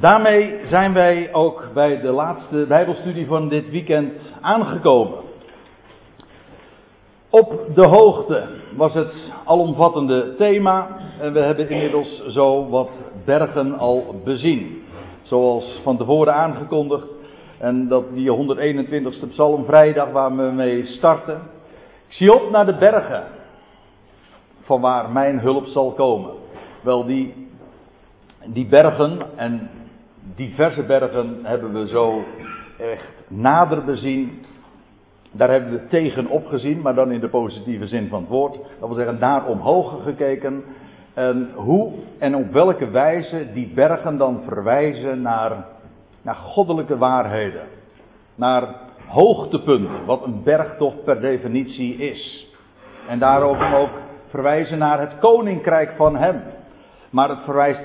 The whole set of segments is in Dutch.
Daarmee zijn wij ook bij de laatste Bijbelstudie van dit weekend aangekomen. Op de hoogte was het alomvattende thema en we hebben inmiddels zo wat bergen al bezien. Zoals van tevoren aangekondigd en dat die 121ste psalm vrijdag waar we mee starten. Ik zie op naar de bergen van waar mijn hulp zal komen. Wel die, die bergen en diverse bergen hebben we zo echt nader bezien. Daar hebben we tegenop gezien, maar dan in de positieve zin van het woord. Dat wil zeggen, naar omhoog gekeken. En hoe en op welke wijze die bergen dan verwijzen naar, naar goddelijke waarheden. Naar hoogtepunten, wat een berg toch per definitie is. En daarom ook verwijzen naar het koninkrijk van hem. Maar het verwijst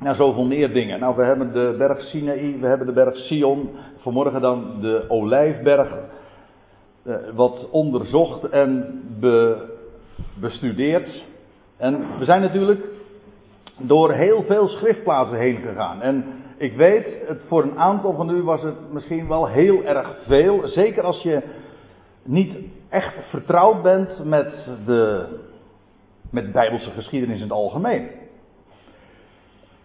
naar zoveel meer dingen. Nou, we hebben de berg Sinaï, we hebben de berg Sion. Vanmorgen dan de Olijfberg. Eh, wat onderzocht en be, bestudeerd. En we zijn natuurlijk door heel veel schriftplaatsen heen gegaan. En ik weet, het, voor een aantal van u was het misschien wel heel erg veel. Zeker als je niet echt vertrouwd bent met de met bijbelse geschiedenis in het algemeen.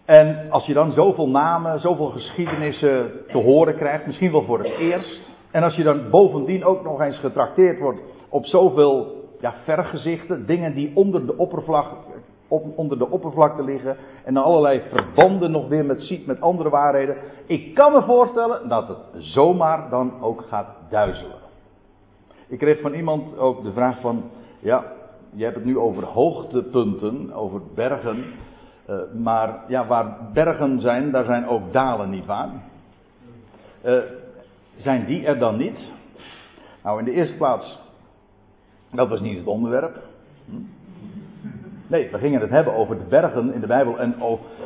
En als je dan zoveel namen, zoveel geschiedenissen te horen krijgt, misschien wel voor het eerst. En als je dan bovendien ook nog eens getrakteerd wordt op zoveel ja, vergezichten, dingen die onder de, oppervlakte, op, onder de oppervlakte liggen. En allerlei verbanden nog weer met ziet met andere waarheden. Ik kan me voorstellen dat het zomaar dan ook gaat duizelen. Ik kreeg van iemand ook de vraag van, ja, je hebt het nu over hoogtepunten, over bergen. Uh, maar ja, waar bergen zijn, daar zijn ook dalen niet waar. Uh, zijn die er dan niet? Nou, in de eerste plaats, dat was niet het onderwerp. Hm? Nee, we gingen het hebben over de bergen in de Bijbel en,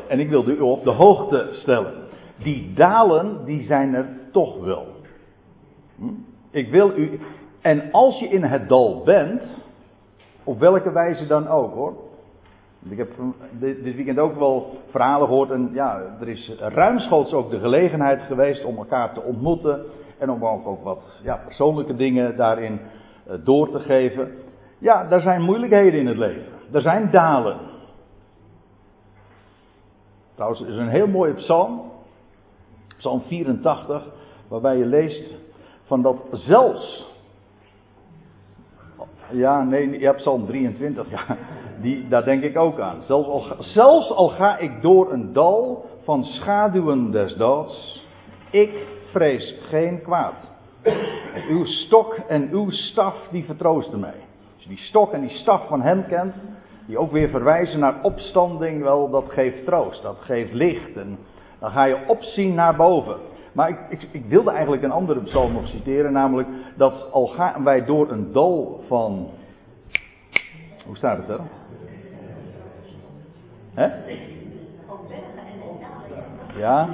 en ik wilde u op de hoogte stellen. Die dalen, die zijn er toch wel. Hm? Ik wil u, en als je in het dal bent, op welke wijze dan ook hoor. Ik heb dit weekend ook wel verhalen gehoord en ja, er is ruimschoots ook de gelegenheid geweest om elkaar te ontmoeten en om ook, ook wat ja, persoonlijke dingen daarin uh, door te geven. Ja, daar zijn moeilijkheden in het leven. Er zijn dalen. Trouwens, er is een heel mooie psalm, psalm 84, waarbij je leest van dat zelfs ja, nee, je hebt Psalm 23, ja, die, daar denk ik ook aan. Zelfs al, zelfs al ga ik door een dal van schaduwen des doods, ik vrees geen kwaad. Uw stok en uw staf, die vertroosten mij. Als je die stok en die staf van hem kent, die ook weer verwijzen naar opstanding, wel, dat geeft troost, dat geeft licht. En dan ga je opzien naar boven. Maar ik, ik, wilde eigenlijk een andere psalm nog citeren, namelijk dat al gaan wij door een dal van. Hoe staat het er? Ja,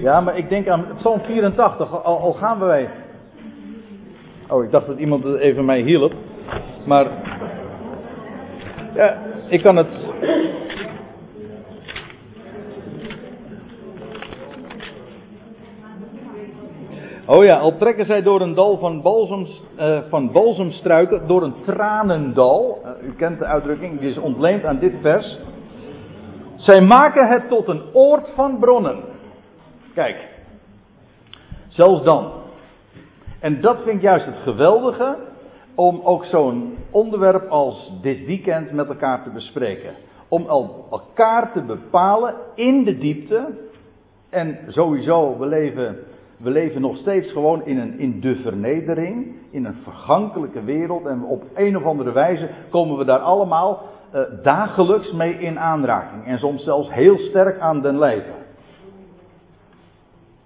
ja, maar ik denk aan Psalm 84, al, al gaan wij. Oh, ik dacht dat iemand even mij hielp. Maar. Ja, ik kan het. Oh ja, al trekken zij door een dal van, balsems, uh, van balsemstruiken, door een tranendal. Uh, u kent de uitdrukking, die is ontleend aan dit vers. Zij maken het tot een oord van bronnen. Kijk, zelfs dan. En dat vind ik juist het geweldige, om ook zo'n onderwerp als dit weekend met elkaar te bespreken. Om elkaar te bepalen in de diepte. En sowieso, we leven we leven nog steeds gewoon in, een, in de vernedering, in een vergankelijke wereld. En op een of andere wijze komen we daar allemaal uh, dagelijks mee in aanraking. En soms zelfs heel sterk aan den lijve.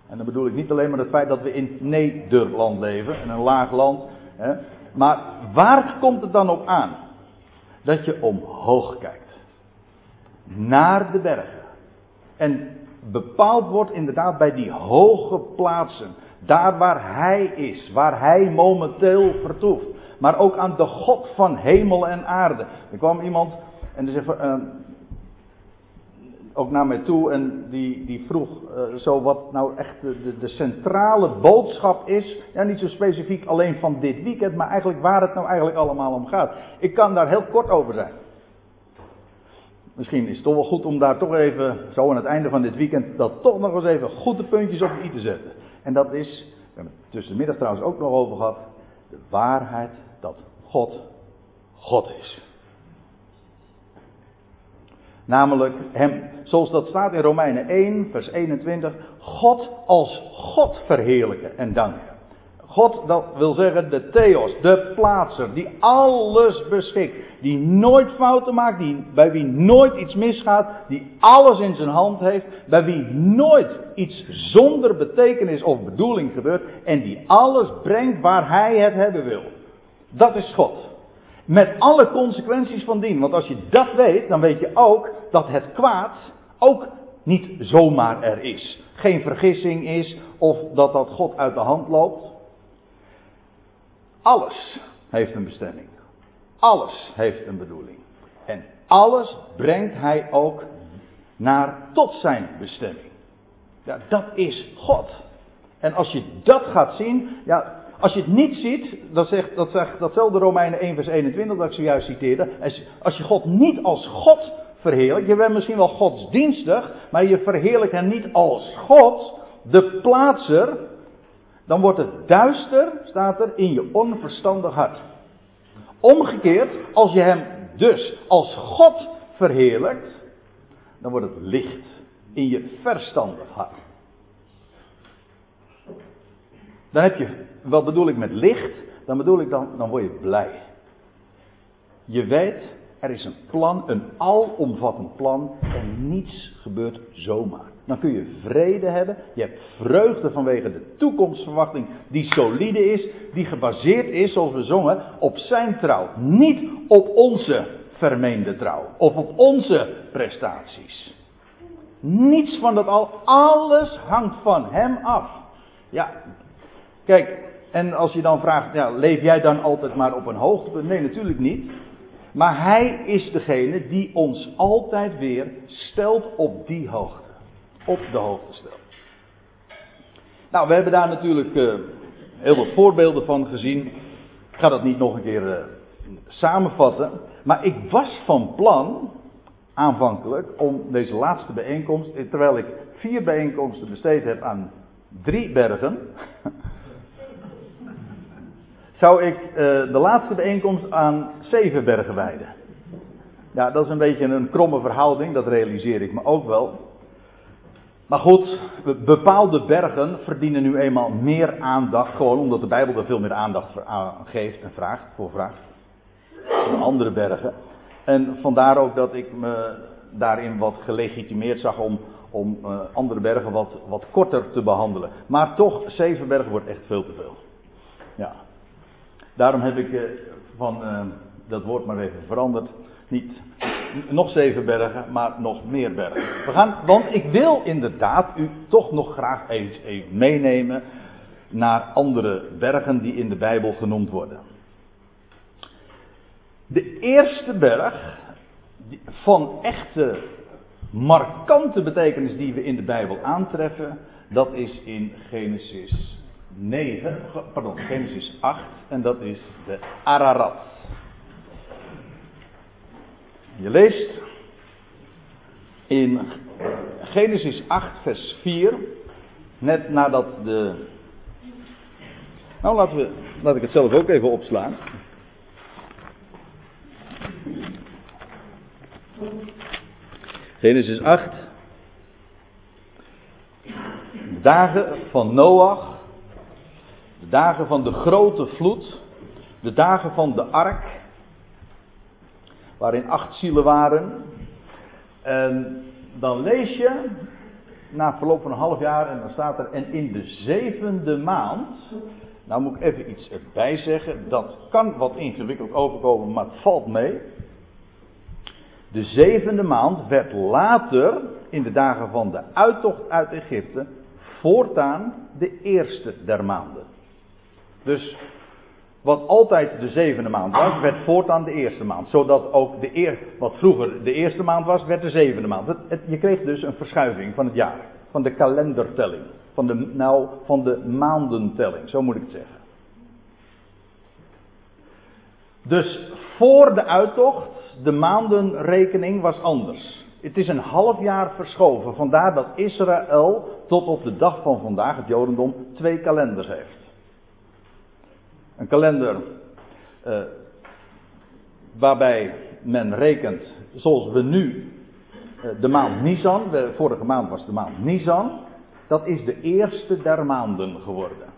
En dan bedoel ik niet alleen maar het feit dat we in Nederland leven, in een laag land. Hè, maar waar komt het dan op aan? Dat je omhoog kijkt. Naar de bergen. En bepaald wordt inderdaad bij die hoge plaatsen. Daar waar Hij is, waar Hij momenteel vertoeft. Maar ook aan de God van hemel en aarde. Er kwam iemand en die zegt: uh, ook naar mij toe en die, die vroeg uh, zo wat nou echt de, de, centrale boodschap is. Ja, niet zo specifiek alleen van dit weekend, maar eigenlijk waar het nou eigenlijk allemaal om gaat. Ik kan daar heel kort over zijn. Misschien is het toch wel goed om daar toch even, zo aan het einde van dit weekend, dat toch nog eens even goed de puntjes op de i te zetten. En dat is, we hebben het tussen de middag trouwens ook nog over gehad, de waarheid dat God God is. Namelijk hem, zoals dat staat in Romeinen 1, vers 21, God als God verheerlijken en danken. God, dat wil zeggen de Theos, de plaatser, die alles beschikt, die nooit fouten maakt, die, bij wie nooit iets misgaat, die alles in zijn hand heeft, bij wie nooit iets zonder betekenis of bedoeling gebeurt en die alles brengt waar hij het hebben wil. Dat is God. Met alle consequenties van dien. Want als je dat weet, dan weet je ook dat het kwaad ook niet zomaar er is. Geen vergissing is of dat dat God uit de hand loopt. Alles heeft een bestemming. Alles heeft een bedoeling. En alles brengt hij ook naar tot zijn bestemming. Ja, dat is God. En als je dat gaat zien, ja, als je het niet ziet, dat zegt, dat zegt datzelfde Romeinen 1 vers 21 dat ik zojuist citeerde. Als je God niet als God verheerlijkt, je bent misschien wel godsdienstig, maar je verheerlijkt hem niet als God, de plaatser, dan wordt het duister, staat er, in je onverstandig hart. Omgekeerd, als je hem dus als God verheerlijkt, dan wordt het licht in je verstandig hart. Dan heb je, wat bedoel ik met licht? Dan bedoel ik dan, dan word je blij. Je weet, er is een plan, een alomvattend plan en niets gebeurt zomaar. Dan kun je vrede hebben, je hebt vreugde vanwege de toekomstverwachting die solide is, die gebaseerd is, zoals we zongen, op zijn trouw. Niet op onze vermeende trouw of op onze prestaties. Niets van dat al, alles hangt van hem af. Ja, Kijk, en als je dan vraagt, ja, leef jij dan altijd maar op een hoogtepunt? Nee, natuurlijk niet. Maar hij is degene die ons altijd weer stelt op die hoogte. Op de hoogte stelt. Nou, we hebben daar natuurlijk uh, heel veel voorbeelden van gezien. Ik ga dat niet nog een keer uh, samenvatten. Maar ik was van plan, aanvankelijk, om deze laatste bijeenkomst, terwijl ik vier bijeenkomsten besteed heb aan drie bergen zou ik uh, de laatste bijeenkomst aan zeven bergen wijden. Ja, dat is een beetje een kromme verhouding, dat realiseer ik me ook wel. Maar goed, bepaalde bergen verdienen nu eenmaal meer aandacht, gewoon omdat de Bijbel er veel meer aandacht voor geeft en vraagt, voor vraagt. Dan andere bergen. En vandaar ook dat ik me daarin wat gelegitimeerd zag om, om uh, andere bergen wat, wat korter te behandelen. Maar toch, zeven bergen wordt echt veel te veel. Ja. Daarom heb ik uh, van uh, dat woord maar even veranderd. Niet nog zeven bergen, maar nog meer bergen. We gaan, want ik wil inderdaad u toch nog graag eens even meenemen naar andere bergen die in de Bijbel genoemd worden. De eerste berg van echte markante betekenis die we in de Bijbel aantreffen, dat is in Genesis 9, pardon, Genesis 8 en dat is de Ararat. Je leest in Genesis 8 vers 4, net nadat de... Nou laten we, laat ik het zelf ook even opslaan. Genesis 8. Dagen van Noach de dagen van de grote vloed. De dagen van de ark. Waarin acht zielen waren. En dan lees je. Na verloop van een half jaar. En dan staat er. En in de zevende maand. Nou moet ik even iets erbij zeggen. Dat kan wat ingewikkeld overkomen. Maar het valt mee. De zevende maand werd later. In de dagen van de uittocht uit Egypte. Voortaan de eerste der maanden. Dus wat altijd de zevende maand was, werd voortaan de eerste maand. Zodat ook de eer, wat vroeger de eerste maand was, werd de zevende maand. Het, je kreeg dus een verschuiving van het jaar. Van de kalendertelling. Van de, nou, van de maandentelling, zo moet ik het zeggen. Dus voor de uittocht, de maandenrekening was anders. Het is een half jaar verschoven. Vandaar dat Israël tot op de dag van vandaag, het Jodendom, twee kalenders heeft. Een kalender uh, waarbij men rekent, zoals we nu uh, de maand Nisan, vorige maand was de maand Nisan, dat is de eerste der maanden geworden.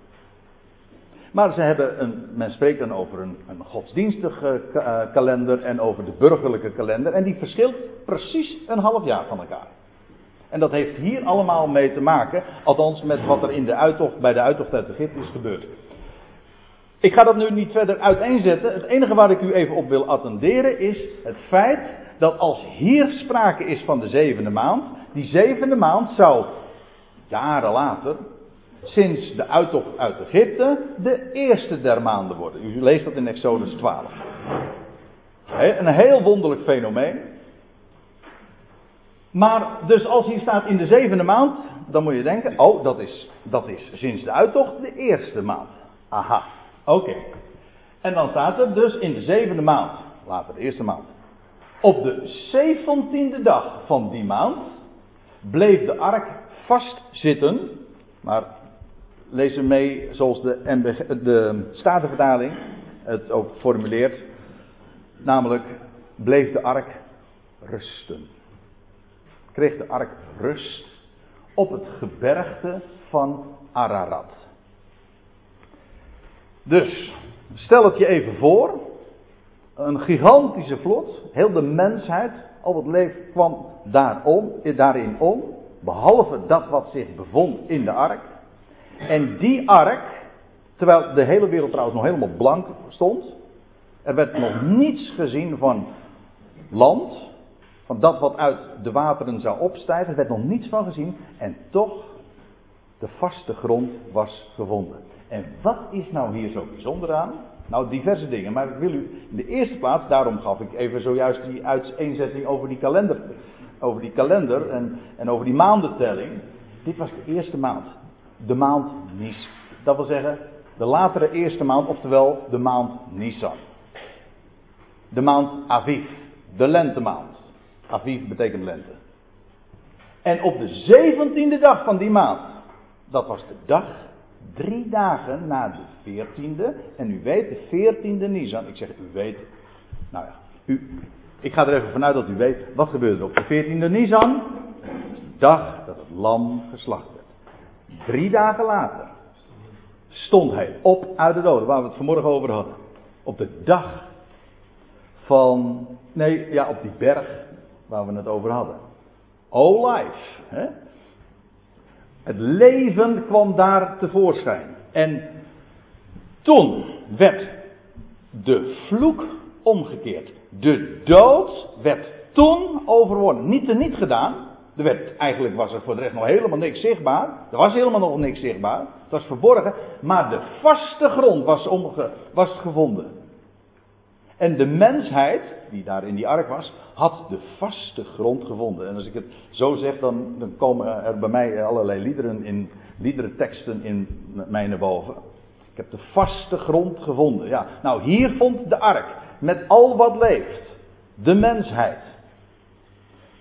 Maar ze hebben een, men spreekt dan over een, een godsdienstige uh, kalender en over de burgerlijke kalender. En die verschilt precies een half jaar van elkaar. En dat heeft hier allemaal mee te maken, althans met wat er in de uittocht, bij de uittocht uit Egypte is gebeurd. Ik ga dat nu niet verder uiteenzetten. Het enige waar ik u even op wil attenderen is het feit dat als hier sprake is van de zevende maand, die zevende maand zou jaren later, sinds de uittocht uit Egypte, de eerste der maanden worden. U leest dat in Exodus 12. Een heel wonderlijk fenomeen. Maar dus als hier staat in de zevende maand, dan moet je denken, oh dat is, dat is sinds de uittocht de eerste maand. Aha. Oké. En dan staat er dus in de zevende maand, later de eerste maand. Op de zeventiende dag van die maand bleef de ark vastzitten. Maar lees hem mee zoals de, de Statenvertaling het ook formuleert. Namelijk bleef de ark rusten. Kreeg de ark rust op het gebergte van Ararat. Dus, stel het je even voor. Een gigantische vloot. Heel de mensheid, al wat leeft, kwam daarom, daarin om. Behalve dat wat zich bevond in de ark. En die ark, terwijl de hele wereld trouwens nog helemaal blank stond. Er werd nog niets gezien van land. Van dat wat uit de wateren zou opstijgen. Er werd nog niets van gezien. En toch, de vaste grond was gevonden. En wat is nou hier zo bijzonder aan? Nou, diverse dingen, maar ik wil u in de eerste plaats, daarom gaf ik even zojuist die uiteenzetting over die kalender, over die kalender en, en over die maandentelling. Dit was de eerste maand, de maand Nis. Dat wil zeggen, de latere eerste maand, oftewel de maand Nisan. De maand Aviv, de lentemaand. Aviv betekent lente. En op de zeventiende dag van die maand, dat was de dag Drie dagen na de veertiende. En u weet, de veertiende Nisan. Ik zeg, u weet. Nou ja, u, ik ga er even vanuit dat u weet. Wat gebeurde er op de veertiende Nisan? De dag dat het lam geslacht werd. Drie dagen later stond hij op uit de doden, waar we het vanmorgen over hadden. Op de dag van, nee, ja, op die berg waar we het over hadden. O life, hè? Het leven kwam daar tevoorschijn. En toen werd de vloek omgekeerd. De dood werd toen overwonnen. Niet te niet gedaan. Er werd, eigenlijk was er voor de rest nog helemaal niks zichtbaar. Er was helemaal nog niks zichtbaar. Het was verborgen. Maar de vaste grond was, omge, was gevonden. En de mensheid, die daar in die ark was, had de vaste grond gevonden. En als ik het zo zeg, dan, dan komen er bij mij allerlei liederen, in, liederenteksten in mij naar boven. Ik heb de vaste grond gevonden. Ja, nou hier vond de ark met al wat leeft. De mensheid.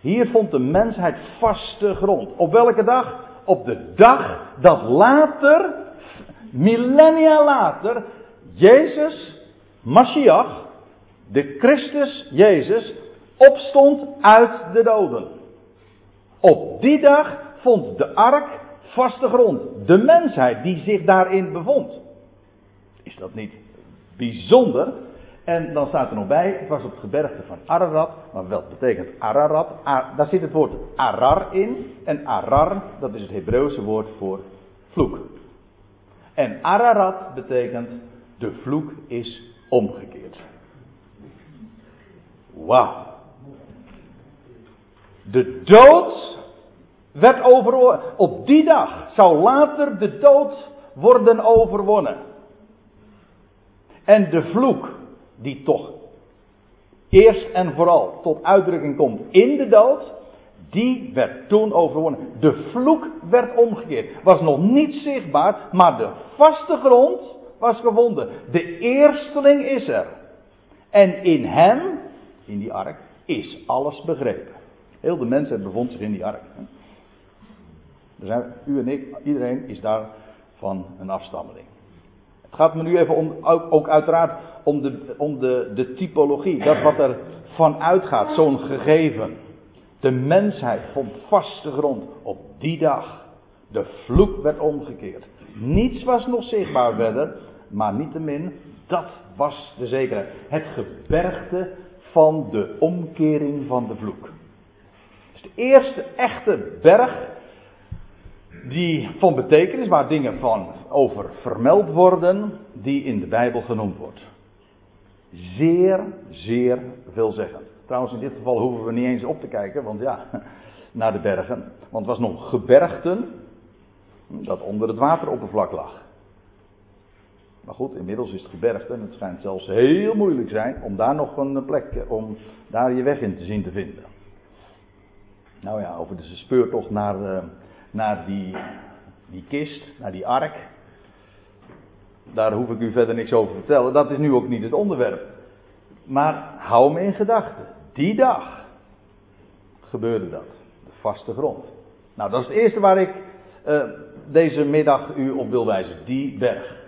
Hier vond de mensheid vaste grond. Op welke dag? Op de dag dat later, millennia later, Jezus, Mashiach, de Christus Jezus opstond uit de doden. Op die dag vond de ark vaste grond. De mensheid die zich daarin bevond. Is dat niet bijzonder? En dan staat er nog bij, het was op het gebergte van Ararat. Maar wat betekent Ararat? daar zit het woord Arar in. En Arar, dat is het Hebreeuwse woord voor vloek. En Ararat betekent, de vloek is omgekeerd. Wauw. De dood werd overwonnen. Op die dag zou later de dood worden overwonnen. En de vloek, die toch eerst en vooral tot uitdrukking komt in de dood, die werd toen overwonnen. De vloek werd omgekeerd. Was nog niet zichtbaar, maar de vaste grond was gevonden. De eersteling is er. En in hem, in die ark, is alles begrepen. Heel de mensheid bevond zich in die ark. Zijn, u en ik, iedereen is daar van een afstammeling. Het gaat me nu even om, ook uiteraard om, de, om de, de typologie. Dat wat er van uitgaat, zo'n gegeven. De mensheid vond vaste grond op die dag. De vloek werd omgekeerd. Niets was nog zichtbaar verder, maar niettemin, dat was de zekerheid. Het gebergte van de omkering van de vloek. Dus de eerste echte berg die van betekenis, waar dingen van over vermeld worden, die in de Bijbel genoemd wordt. Zeer, zeer veelzeggend. Trouwens, in dit geval hoeven we niet eens op te kijken, want ja, naar de bergen. Want het was nog gebergten dat onder het wateroppervlak lag. Maar goed, inmiddels is het gebergte en het schijnt zelfs heel moeilijk zijn om daar nog een plek, om daar je weg in te zien te vinden. Nou ja, over de speurtocht naar, uh, naar die, die kist, naar die ark. Daar hoef ik u verder niks over te vertellen. Dat is nu ook niet het onderwerp. Maar hou me in gedachten. Die dag gebeurde dat. De vaste grond. Nou, dat is het eerste waar ik uh, deze middag u op wil wijzen. Die berg.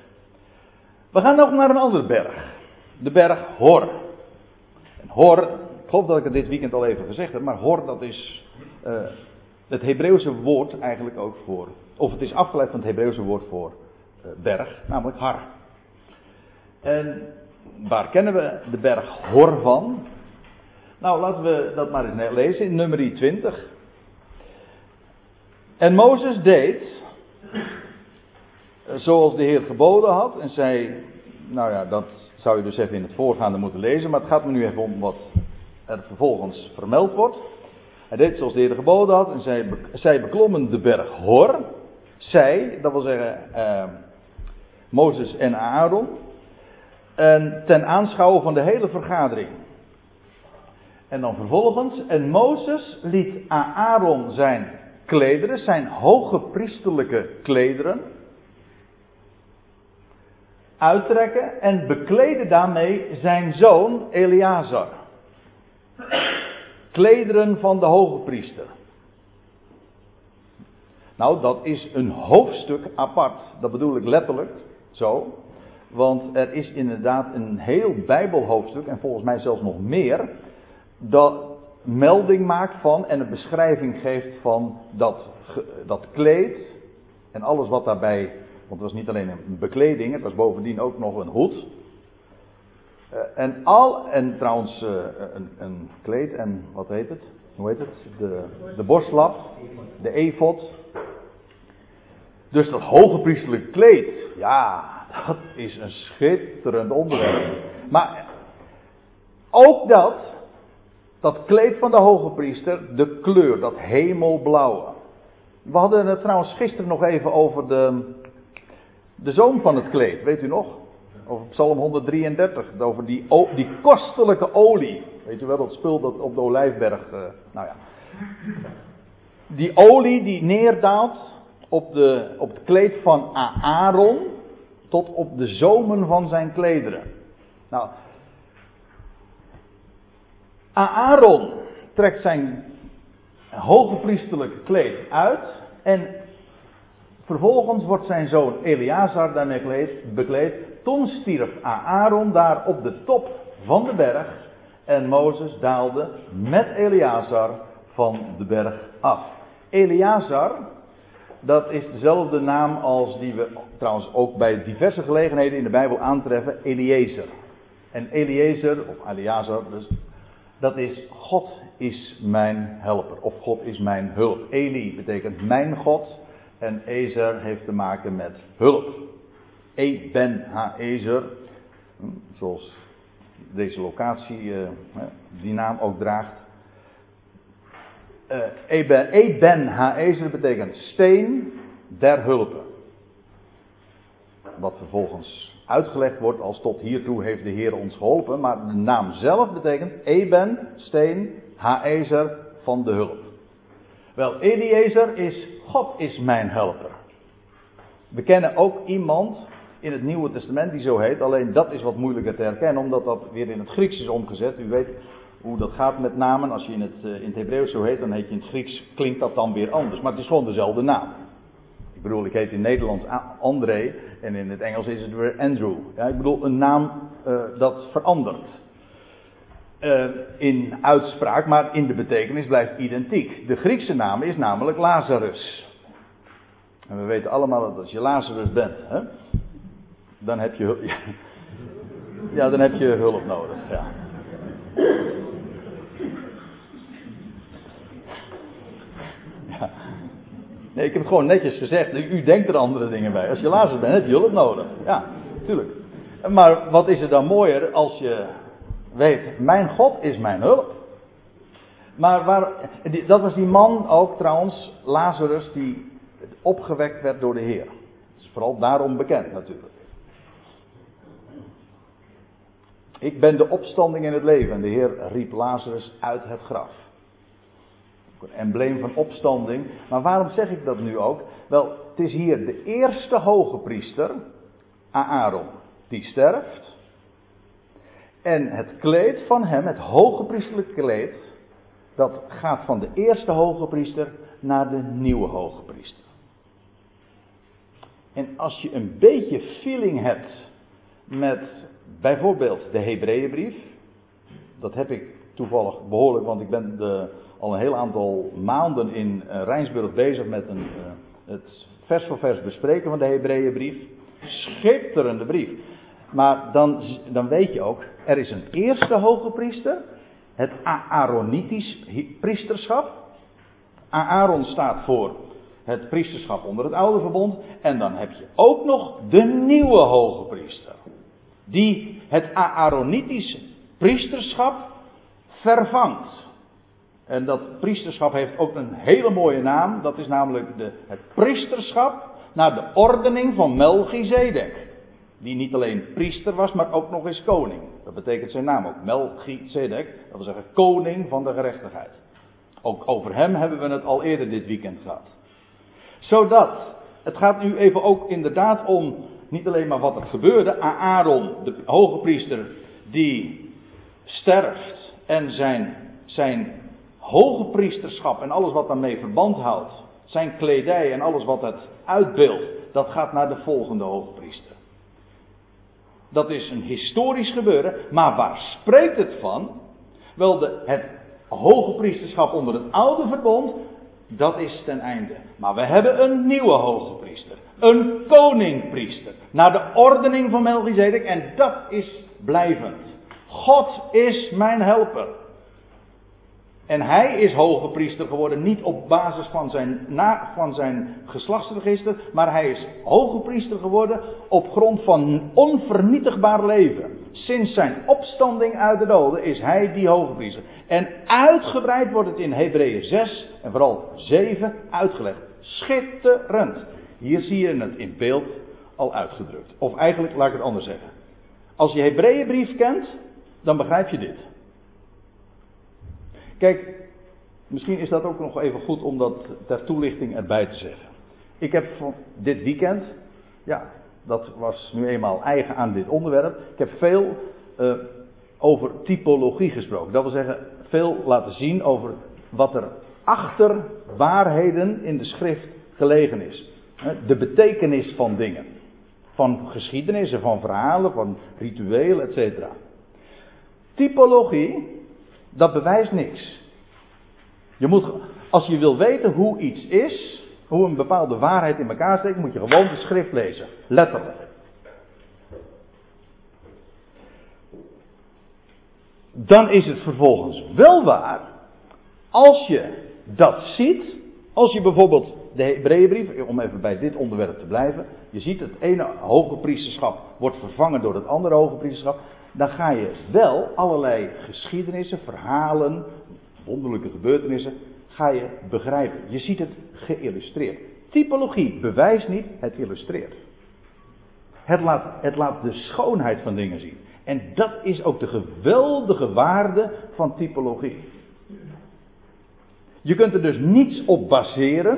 We gaan nog naar een andere berg. De berg Hor. En Hor, ik geloof dat ik het dit weekend al even gezegd heb, maar Hor dat is uh, het Hebreeuwse woord eigenlijk ook voor, of het is afgeleid van het Hebreeuwse woord voor uh, berg, namelijk Har. En waar kennen we de berg Hor van? Nou, laten we dat maar eens lezen in nummer 20. En Mozes deed zoals de Heer geboden had en zei, nou ja, dat zou je dus even in het voorgaande moeten lezen, maar het gaat me nu even om wat er vervolgens vermeld wordt. Hij deed zoals de Heer geboden had en zij, zij beklommen de berg Hor. Zij, dat wil zeggen eh, Mozes en Aaron. En ten aanschouwen van de hele vergadering. En dan vervolgens, en Mozes liet Aaron zijn klederen, zijn hoge priesterlijke klederen, uittrekken en bekleden daarmee zijn zoon Eleazar klederen van de hoge priester. Nou, dat is een hoofdstuk apart. Dat bedoel ik letterlijk zo. Want er is inderdaad een heel Bijbelhoofdstuk, en volgens mij zelfs nog meer, dat melding maakt van en een beschrijving geeft van dat, dat kleed en alles wat daarbij, want het was niet alleen een bekleding, het was bovendien ook nog een hoed. Uh, en al, en trouwens uh, een, een, kleed en wat heet het? Hoe heet het? De, de borstlap, de efot. Dus dat hoge priestelijke kleed, ja, dat is een schitterend onderwerp. Maar ook dat, dat kleed van de hoge priester, de kleur, dat hemelblauwe. We hadden het trouwens gisteren nog even over de, de zoon van het kleed, weet u nog? Over Psalm 133, over die, die kostelijke olie. Weet je wel, dat spul dat op de olijfberg. Uh, nou ja. Die olie die neerdaalt op, de, op het kleed van Aaron. Tot op de zomen van zijn klederen. Nou. Aaron trekt zijn hoge priesterlijke kleed uit. En vervolgens wordt zijn zoon Eleazar daarmee bekleed toen stierf Aaron daar op de top van de berg. En Mozes daalde met Eleazar van de berg af. Eleazar, dat is dezelfde naam als die we trouwens ook bij diverse gelegenheden in de Bijbel aantreffen, Eliezer. En Eliezer, of Eleazar, dus, dat is God is mijn helper, of God is mijn hulp. Eli betekent mijn God en Ezer heeft te maken met hulp. E ben Haezer, zoals deze locatie uh, die naam ook draagt. Uh, e ben, e ben Haezer betekent steen der hulpen. Wat vervolgens uitgelegd wordt als tot hiertoe heeft de Heer ons geholpen. Maar de naam zelf betekent Eben, steen, Haezer van de hulp. Wel, Eliezer is God is mijn helper. We kennen ook iemand in het Nieuwe Testament die zo heet. Alleen dat is wat moeilijker te herkennen, omdat dat weer in het Grieks is omgezet. U weet hoe dat gaat met namen. Als je in het, eh, in het Hebreeuws zo heet, dan heet je in het Grieks, klinkt dat dan weer anders. Maar het is gewoon dezelfde naam. Ik bedoel, ik heet in Nederlands André en in het Engels is het weer Andrew. Ja, ik bedoel, een naam uh, dat verandert. Uh, in uitspraak, maar in de betekenis blijft identiek. De Griekse naam is namelijk Lazarus. En we weten allemaal dat als je Lazarus bent, hè, dan heb je, ja, ja, dan heb je hulp nodig. Ja. Nee, ik heb het gewoon netjes gezegd. U denkt er andere dingen bij. Als je Lazarus bent, heb je hulp nodig. Ja, tuurlijk. Maar wat is er dan mooier als je weet, mijn God is mijn hulp. Maar waar, dat was die man ook trouwens, Lazarus, die opgewekt werd door de Heer. Is vooral daarom bekend natuurlijk. Ik ben de opstanding in het leven. En de Heer riep Lazarus uit het graf. Een embleem van opstanding. Maar waarom zeg ik dat nu ook? Wel, het is hier de eerste hoge priester, Aaron, die sterft. En het kleed van hem, het hoge priesterlijke kleed, dat gaat van de eerste hoge priester naar de nieuwe hoge priester. En als je een beetje feeling hebt met bijvoorbeeld de Hebreeënbrief, dat heb ik toevallig behoorlijk, want ik ben de, al een heel aantal maanden in uh, Rijnsburg bezig met een, uh, het vers voor vers bespreken van de Hebreeënbrief. Schitterende brief. Maar dan, dan weet je ook, er is een eerste hoge priester, het Aaronitisch priesterschap. Aaron staat voor het priesterschap onder het oude verbond. En dan heb je ook nog de nieuwe hoge priester. Die het Aaronitisch priesterschap vervangt. En dat priesterschap heeft ook een hele mooie naam. Dat is namelijk de, het priesterschap naar de ordening van Melchizedek. Die niet alleen priester was, maar ook nog eens koning. Dat betekent zijn naam ook. Melchizedek. Dat wil zeggen koning van de gerechtigheid. Ook over hem hebben we het al eerder dit weekend gehad. Zodat, het gaat nu even ook inderdaad om niet alleen maar wat er gebeurde. Aaron, de hoge priester, die sterft en zijn, zijn hoge priesterschap en alles wat daarmee verband houdt, zijn kledij en alles wat het uitbeeldt, dat gaat naar de volgende hoge priester. Dat is een historisch gebeuren, maar waar spreekt het van? Wel, de, het hoge priesterschap onder het oude verbond, dat is ten einde. Maar we hebben een nieuwe hoge priester. Een koningpriester. Naar de ordening van Melchizedek. En dat is blijvend. God is mijn helper. En hij is hoge priester geworden, niet op basis van zijn, na, van zijn geslachtsregister, maar hij is hoge priester geworden op grond van onvernietigbaar leven. Sinds zijn opstanding uit de doden is hij die hoge priester. En uitgebreid wordt het in Hebreeën 6 en vooral 7 uitgelegd. Schitterend. Hier zie je het in beeld al uitgedrukt. Of eigenlijk, laat ik het anders zeggen. Als je Hebreeënbrief kent, dan begrijp je dit. Kijk, misschien is dat ook nog even goed om dat ter toelichting erbij te zeggen. Ik heb van dit weekend, ja, dat was nu eenmaal eigen aan dit onderwerp. Ik heb veel uh, over typologie gesproken. Dat wil zeggen, veel laten zien over wat er achter waarheden in de schrift gelegen is. De betekenis van dingen. Van geschiedenissen, van verhalen, van rituelen, etc. Typologie dat bewijst niks. Je moet, als je wil weten hoe iets is, hoe een bepaalde waarheid in elkaar steekt, moet je gewoon de schrift lezen. Letterlijk. Dan is het vervolgens wel waar, als je dat ziet, als je bijvoorbeeld de Hebreeënbrief, om even bij dit onderwerp te blijven, je ziet het ene hoge priesterschap wordt vervangen door het andere hoge priesterschap, dan ga je wel allerlei geschiedenissen, verhalen, wonderlijke gebeurtenissen, ga je begrijpen. Je ziet het geïllustreerd. Typologie bewijst niet, het illustreert. Het laat, het laat de schoonheid van dingen zien. En dat is ook de geweldige waarde van typologie. Je kunt er dus niets op baseren.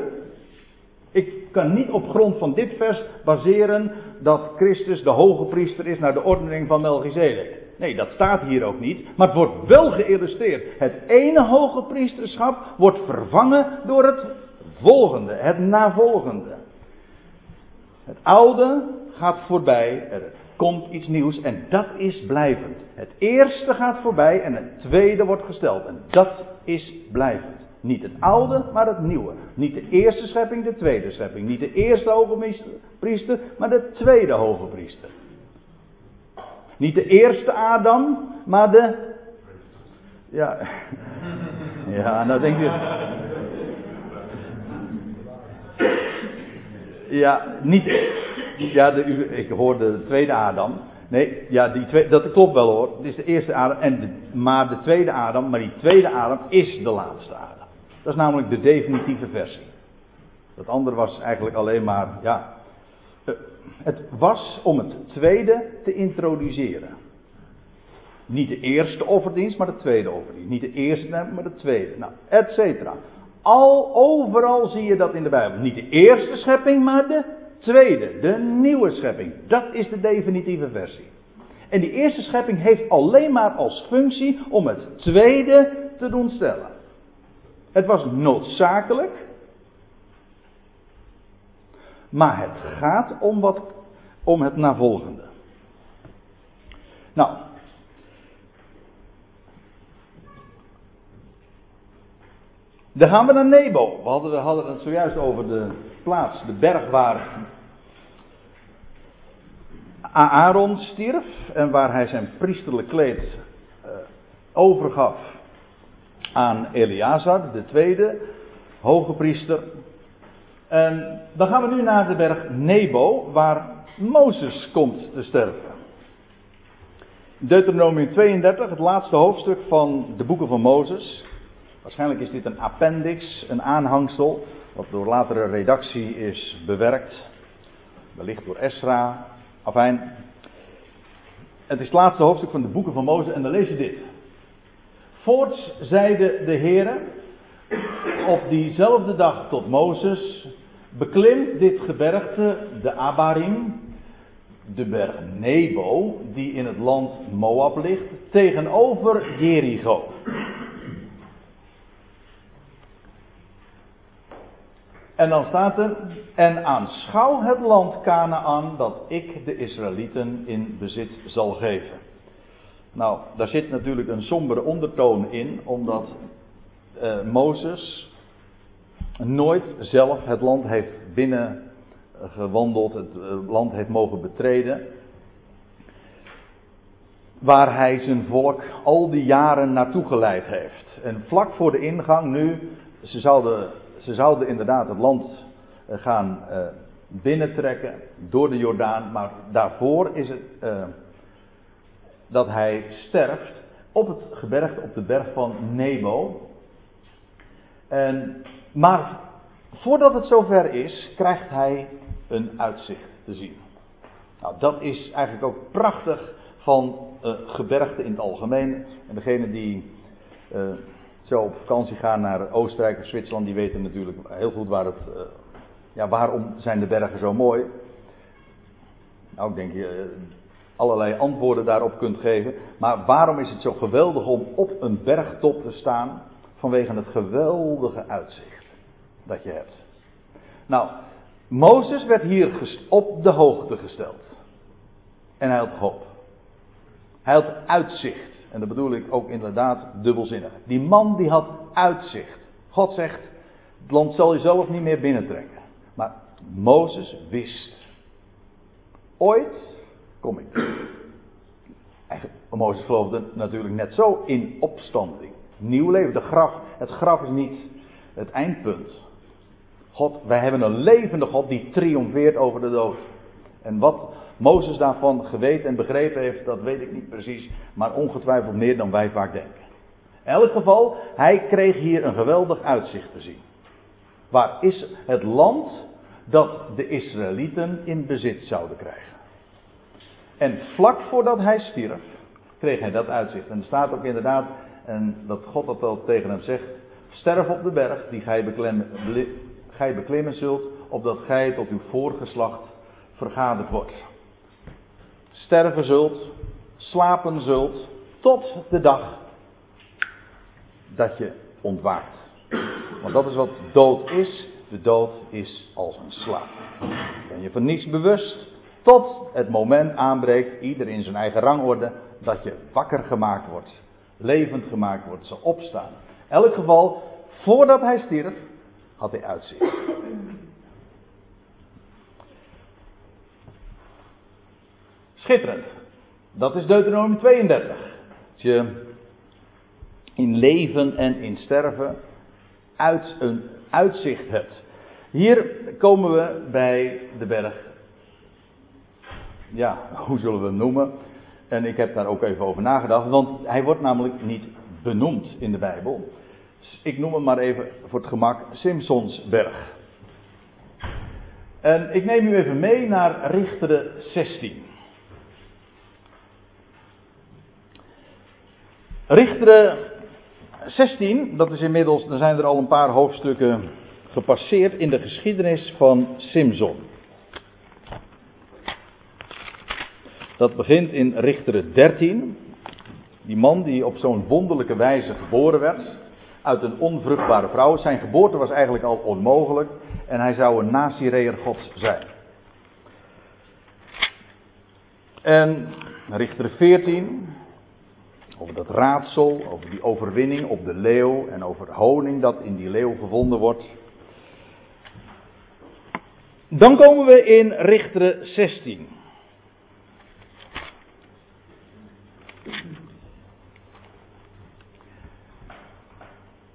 Ik kan niet op grond van dit vers baseren dat Christus de hoge priester is naar de ordening van Melchizedek. Nee, dat staat hier ook niet. Maar het wordt wel geïllustreerd. Het ene hoge priesterschap wordt vervangen door het volgende, het navolgende. Het oude gaat voorbij, er komt iets nieuws en dat is blijvend. Het eerste gaat voorbij en het tweede wordt gesteld en dat is blijvend. Niet het oude, maar het nieuwe. Niet de eerste schepping, de tweede schepping. Niet de eerste hoge priester, maar de tweede hoge priester. Niet de eerste Adam, maar de. Ja, ja nou denk je. Ja, niet. Ja, de, ik hoorde de tweede Adam. Nee, ja, die twee, dat klopt wel hoor. Het is de eerste Adam, en de, maar de tweede Adam, maar die tweede Adam is de laatste Adam. Dat is namelijk de definitieve versie. Dat andere was eigenlijk alleen maar, ja. Eh, het was om het tweede te introduceren. Niet de eerste offerdienst, maar de tweede offerdienst. Niet de eerste, maar de tweede. Nou, et cetera. Al overal zie je dat in de Bijbel. Niet de eerste schepping, maar de tweede. De nieuwe schepping. Dat is de definitieve versie. En die eerste schepping heeft alleen maar als functie om het tweede te doen stellen. Het was noodzakelijk. Maar het gaat om, wat, om het navolgende. Nou. Dan gaan we naar Nebo. We hadden, we hadden het zojuist over de plaats, de berg waar Aaron stierf en waar hij zijn priesterlijk kleed uh, overgaf aan Eleazar, de tweede hoge priester. En dan gaan we nu naar de berg Nebo, waar Mozes komt te sterven. Deuteronomium 32, het laatste hoofdstuk van de boeken van Mozes. Waarschijnlijk is dit een appendix, een aanhangsel, wat door latere redactie is bewerkt. Wellicht door Esra. Afijn. Het is het laatste hoofdstuk van de boeken van Mozes en dan lees je dit. Voorts zeide de Heer op diezelfde dag tot Mozes: Beklim dit gebergte, de Abarim, de berg Nebo, die in het land Moab ligt, tegenover Jericho. En dan staat er, en aanschouw het land Canaan dat ik de Israëlieten in bezit zal geven. Nou, daar zit natuurlijk een sombere ondertoon in, omdat uh, Mozes nooit zelf het land heeft binnengewandeld, het eh, land heeft mogen betreden. Waar hij zijn volk al die jaren naartoe geleid heeft. En vlak voor de ingang nu, ze zouden, ze zouden inderdaad het land eh, gaan binnentrekken door de Jordaan, maar daarvoor is het dat hij sterft op het gebergte, op de berg van Nebo. En, maar voordat het zover is, krijgt hij een uitzicht te zien. Nou, dat is eigenlijk ook prachtig van uh, gebergte in het algemeen. En degene die uh, zo op vakantie gaan naar Oostenrijk of Zwitserland, die weten natuurlijk heel goed waar het, uh, ja, waarom zijn de bergen zo mooi. Nou, ik denk allerlei antwoorden daarop kunt geven. Maar waarom is het zo geweldig om op een bergtop te staan? Vanwege het geweldige uitzicht dat je hebt. Nou, Mozes werd hier op de hoogte gesteld. En hij had hoop. Hij had uitzicht. En dat bedoel ik ook inderdaad dubbelzinnig. Die man die had uitzicht. God zegt, het land zal je zelf niet meer binnentrekken. Maar Mozes wist. Ooit kom ik. Mozes geloofde natuurlijk net zo in opstanding. Nieuw leven. De graf, het graf is niet het eindpunt. God, wij hebben een levende God die triomfeert over de dood. En wat Mozes daarvan geweten en begrepen heeft, dat weet ik niet precies. Maar ongetwijfeld meer dan wij vaak denken. In elk geval, hij kreeg hier een geweldig uitzicht te zien. Waar is het land dat de Israëlieten in bezit zouden krijgen? En vlak voordat hij stierf, kreeg hij dat uitzicht. En er staat ook inderdaad, en dat God dat wel tegen hem zegt, sterf op de berg die gij beklemmen, gij beklimmen zult, opdat gij tot uw voorgeslacht vergaderd wordt. Sterven zult, slapen zult, tot de dag dat je ontwaakt. Want dat is wat dood is. De dood is als een slaap. Ben je van niets bewust tot het moment aanbreekt, ieder in zijn eigen rangorde, dat je wakker gemaakt wordt, levend gemaakt wordt, ze opstaan. In elk geval, voordat hij stierf, had hij uitzicht. Schitterend. Dat is Deuteronomium 32. Als je in leven en in sterven uit een uitzicht hebt. Hier komen we bij de berg. Ja, hoe zullen we hem noemen? En ik heb daar ook even over nagedacht, want hij wordt namelijk niet benoemd in de Bijbel. Ik noem hem maar even voor het gemak Simpsonsberg. En ik neem u even mee naar Richteren 16. Richteren 16, dat is inmiddels, er zijn er al een paar hoofdstukken gepasseerd in de geschiedenis van Simson. Dat begint in Richteren 13. Die man die op zo'n wonderlijke wijze geboren werd. Uit een onvruchtbare vrouw. Zijn geboorte was eigenlijk al onmogelijk. En hij zou een Nazireer gods zijn. En Richteren 14 over dat raadsel, over die overwinning op de leeuw en over honing dat in die leeuw gevonden wordt. Dan komen we in Richteren 16.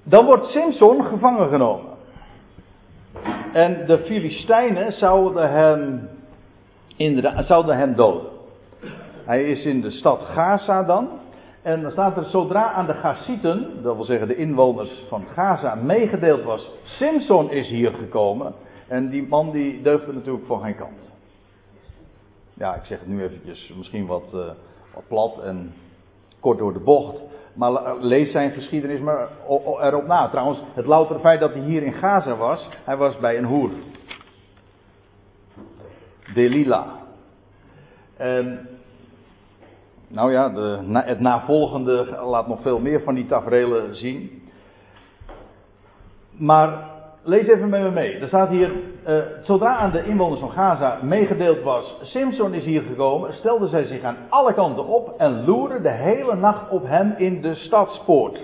Dan wordt Simpson gevangen genomen. En de Filistijnen zouden hem, inderdaad, zouden hem doden. Hij is in de stad Gaza dan. En dan staat er, zodra aan de Gazieten, dat wil zeggen de inwoners van Gaza, meegedeeld was, Simpson is hier gekomen. En die man die deugde natuurlijk voor geen kant. Ja, ik zeg het nu eventjes misschien wat, uh, wat plat en kort door de bocht. Maar lees zijn geschiedenis maar erop na. Trouwens, het loutere feit dat hij hier in Gaza was, hij was bij een hoer. Delila. En nou ja, de, het navolgende laat nog veel meer van die tafereelen zien. Maar lees even met me mee. Er staat hier, uh, zodra aan de inwoners van Gaza meegedeeld was, Simpson is hier gekomen, stelden zij zich aan alle kanten op en loerden de hele nacht op hem in de stadspoort.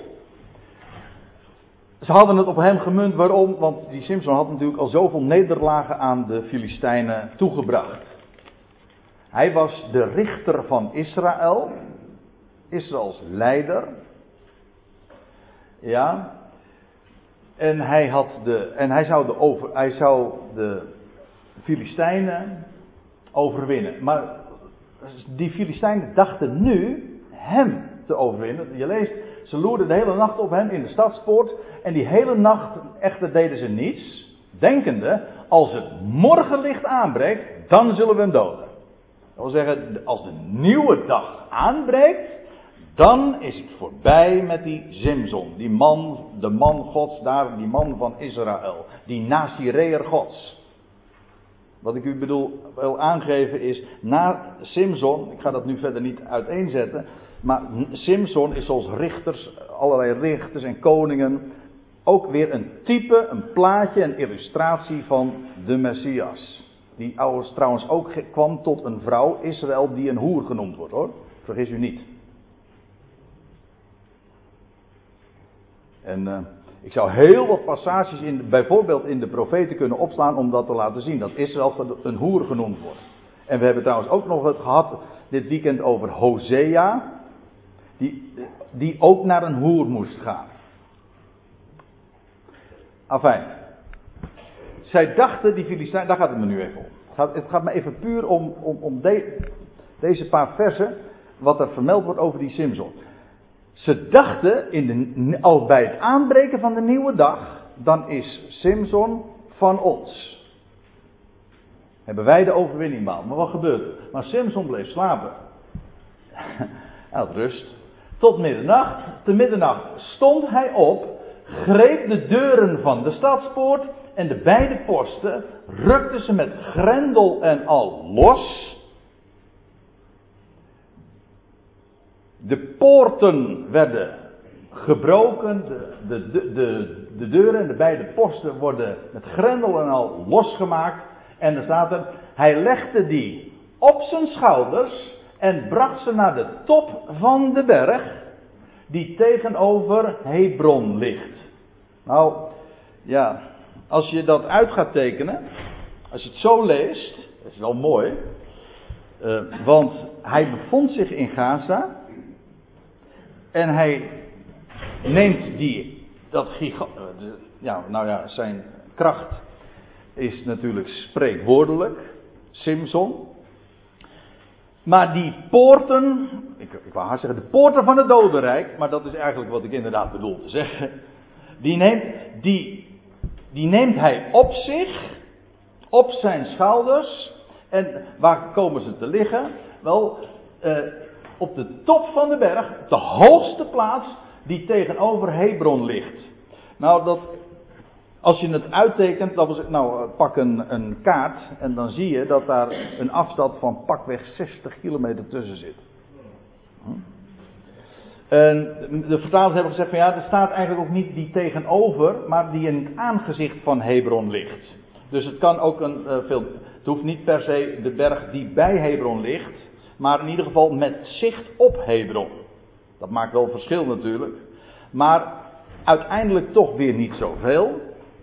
Ze hadden het op hem gemunt, waarom? Want die Simpson had natuurlijk al zoveel nederlagen aan de Filistijnen toegebracht. Hij was de richter van Israël. Israëls leider. Ja. En hij, had de, en hij, zou de over, hij zou de Filistijnen overwinnen. Maar die Filistijnen dachten nu hem te overwinnen. Je leest, ze loerden de hele nacht op hem in de stadspoort. En die hele nacht echter deden ze niets. Denkende, als het morgenlicht aanbreekt, dan zullen we hem doden. Dat wil zeggen, als de nieuwe dag aanbreekt, dan is het voorbij met die Simson, die man, de man Gods daar, die man van Israël, die Nazireer Gods. Wat ik u bedoel wil aangeven is, na Simson, ik ga dat nu verder niet uiteenzetten, maar Simson is zoals richters, allerlei richters en koningen, ook weer een type, een plaatje, een illustratie van de Messias. Die trouwens ook kwam tot een vrouw, Israël, die een hoer genoemd wordt hoor. Vergis u niet. En uh, ik zou heel wat passages in, bijvoorbeeld in de profeten kunnen opslaan om dat te laten zien. Dat Israël een hoer genoemd wordt. En we hebben trouwens ook nog het gehad dit weekend over Hosea. Die, die ook naar een hoer moest gaan. Afijn. Zij dachten, die Filistijnen, daar gaat het me nu even om. Het gaat, het gaat me even puur om, om, om deze paar versen, wat er vermeld wordt over die Simson. Ze dachten, in de, al bij het aanbreken van de nieuwe dag, dan is Simson van ons. Hebben wij de overwinning behaald. Maar wat gebeurt er? Maar Simpson bleef slapen. Had rust. Tot middernacht. Te middernacht stond hij op, greep de deuren van de stadspoort en de beide posten rukte ze met grendel en al los. De poorten werden gebroken, de, de, de, de, de deuren en de beide posten worden met grendel en al losgemaakt. En er staat er, hij legde die op zijn schouders en bracht ze naar de top van de berg, die tegenover Hebron ligt. Nou, ja, als je dat uit gaat tekenen, als je het zo leest, dat is wel mooi, uh, want hij bevond zich in Gaza en hij neemt die, dat gigant, ja, nou ja, zijn kracht is natuurlijk spreekwoordelijk, Simson. Maar die poorten, ik, ik wou haast zeggen de poorten van het dodenrijk, maar dat is eigenlijk wat ik inderdaad bedoel te zeggen. Die neemt, die, die neemt hij op zich, op zijn schouders. En waar komen ze te liggen? Wel, eh, op de top van de berg, de hoogste plaats die tegenover Hebron ligt. Nou, dat, als je het uittekent, dat was, nou, pak een, een kaart en dan zie je dat daar een afstand van pakweg 60 kilometer tussen zit. Hm? En de vertalers hebben gezegd van ja, er staat eigenlijk ook niet die tegenover, maar die in het aangezicht van Hebron ligt. Dus het kan ook een uh, veel. Het hoeft niet per se de berg die bij Hebron ligt, maar in ieder geval met zicht op Hebron. Dat maakt wel verschil natuurlijk. Maar uiteindelijk toch weer niet zoveel.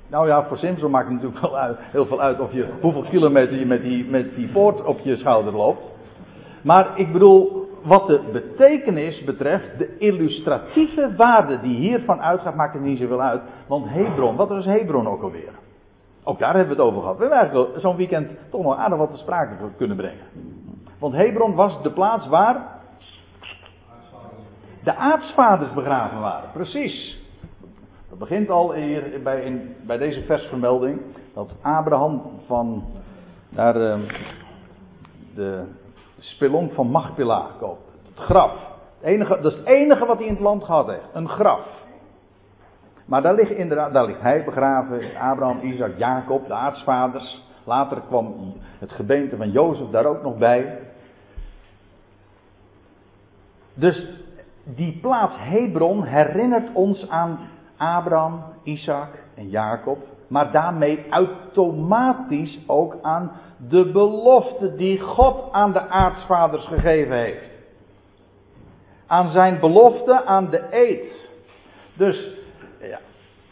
Nou ja, voor Simpson maakt het natuurlijk wel uit, heel veel uit of je, hoeveel kilometer je met die, met die poort op je schouder loopt. Maar ik bedoel, wat de betekenis betreft, de illustratieve waarde die hiervan uitgaat, maakt het niet zoveel uit. Want Hebron, wat is Hebron ook alweer? Ook daar hebben we het over gehad. We hebben eigenlijk zo'n weekend toch nog aardig wat te sprake kunnen brengen. Want Hebron was de plaats waar de aartsvaders begraven waren. Precies. Dat begint al bij, in, bij deze versvermelding. Dat Abraham van naar de, spelonk van Machpela koopt. Het graf. Het enige, dat is het enige wat hij in het land gehad heeft. Een graf. Maar daar ligt inderdaad, daar ligt hij begraven. Abraham, Isaac, Jacob, de aartsvaders. Later kwam het gebeente van Jozef daar ook nog bij. Dus die plaats Hebron herinnert ons aan Abraham, Isaac en Jacob. Maar daarmee automatisch ook aan de belofte die God aan de aartsvaders gegeven heeft. Aan zijn belofte, aan de eed. Dus, ja,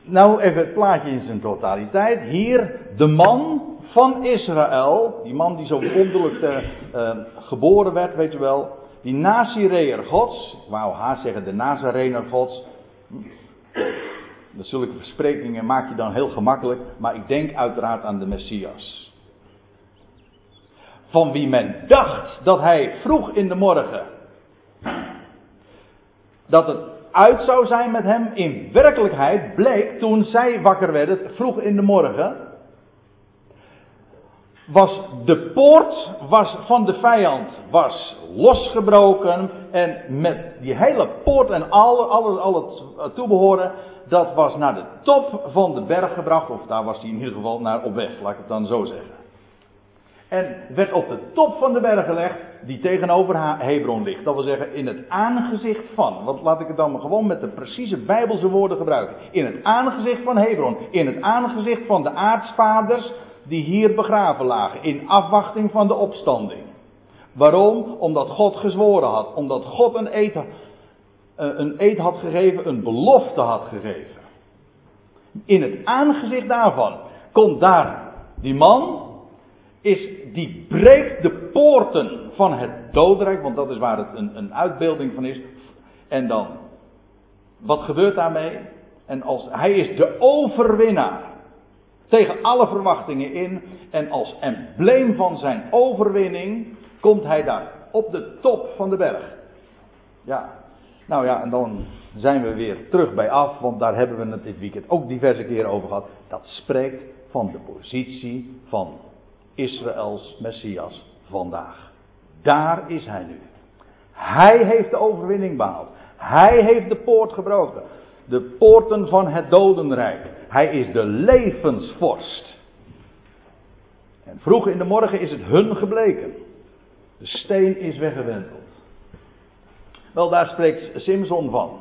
nou even het plaatje in zijn totaliteit. Hier de man van Israël, die man die zo wonderlijk uh, uh, geboren werd, weet je wel. Die Nazireër gods, ik wou haast zeggen de Nazarener gods. Zulke versprekingen maak je dan heel gemakkelijk, maar ik denk uiteraard aan de Messias. Van wie men dacht dat hij vroeg in de morgen, dat het uit zou zijn met hem, in werkelijkheid bleek toen zij wakker werden, vroeg in de morgen, was de poort was van de vijand was losgebroken en met die hele poort en al, al, al het toebehoren, dat was naar de top van de berg gebracht, of daar was hij in ieder geval naar op weg, laat ik het dan zo zeggen. En werd op de top van de berg gelegd, die tegenover Hebron ligt. Dat wil zeggen, in het aangezicht van. Want laat ik het dan gewoon met de precieze Bijbelse woorden gebruiken. In het aangezicht van Hebron. In het aangezicht van de aartsvaders die hier begraven lagen. In afwachting van de opstanding. Waarom? Omdat God gezworen had. Omdat God een eed, eh, een eed had gegeven, een belofte had gegeven. In het aangezicht daarvan komt daar die man, is, die breekt de poorten van het doodrijk, want dat is waar het een, een uitbeelding van is. En dan, wat gebeurt daarmee? En als, hij is de overwinnaar. Tegen alle verwachtingen in. En als embleem van zijn overwinning komt hij daar op de top van de berg. Ja, nou ja, en dan zijn we weer terug bij af, want daar hebben we het dit weekend ook diverse keren over gehad. Dat spreekt van de positie van Israëls Messias vandaag. Daar is hij nu. Hij heeft de overwinning behaald. Hij heeft de poort gebroken. De poorten van het dodenrijk. Hij is de levensvorst. En vroeg in de morgen is het hun gebleken. De steen is weggewenteld. Wel, daar spreekt Simson van.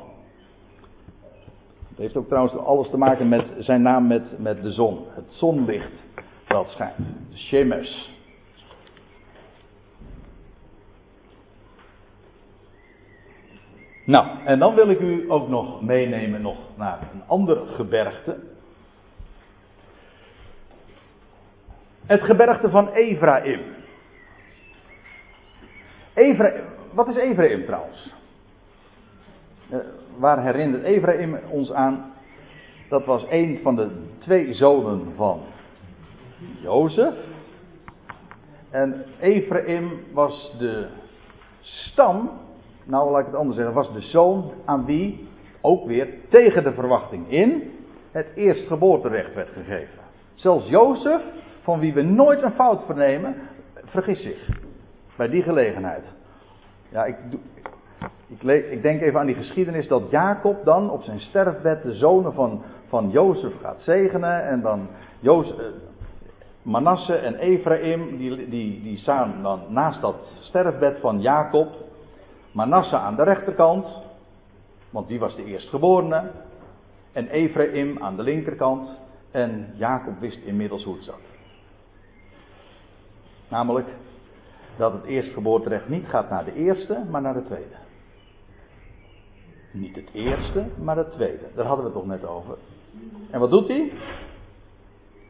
Het heeft ook trouwens alles te maken met zijn naam met, met de zon. Het zonlicht dat schijnt. De Shemesh. Nou, en dan wil ik u ook nog meenemen nog naar een ander gebergte. Het gebergte van Ephraim. Ephraim wat is Ephraim trouwens? Uh, waar herinnert Ephraim ons aan? Dat was een van de twee zonen van Jozef. En Ephraim was de stam, nou laat ik het anders zeggen, was de zoon aan wie ook weer tegen de verwachting in het eerstgeboorterecht werd gegeven. Zelfs Jozef, van wie we nooit een fout vernemen, vergis zich bij die gelegenheid. Ja, ik, ik, denk even aan die geschiedenis dat Jacob dan op zijn sterfbed de zonen van, van Jozef gaat zegenen. En dan eh, Manasse en Ephraim, die, die, die staan dan naast dat sterfbed van Jacob. Manasse aan de rechterkant, want die was de eerstgeborene. En Ephraim aan de linkerkant. En Jacob wist inmiddels hoe het zat. Namelijk dat het eerstgeboorterecht niet gaat naar de eerste, maar naar de tweede. Niet het eerste, maar het tweede. Daar hadden we het toch net over. En wat doet hij?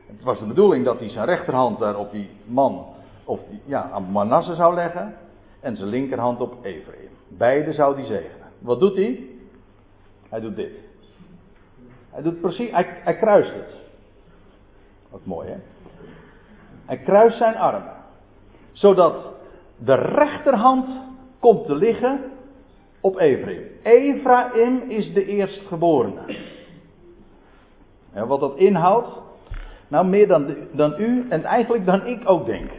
Het was de bedoeling dat hij zijn rechterhand daar op die man, of ja, aan Manasse zou leggen. En zijn linkerhand op Ephraim. Beide zou hij zegenen. Wat doet hij? Hij doet dit. Hij doet precies, hij, kruist het. Wat mooi hè. Hij kruist zijn armen. Zodat de rechterhand komt te liggen op Ephraim. Ephraim is de eerstgeborene. En wat dat inhoudt, nou meer dan, dan u en eigenlijk dan ik ook denk.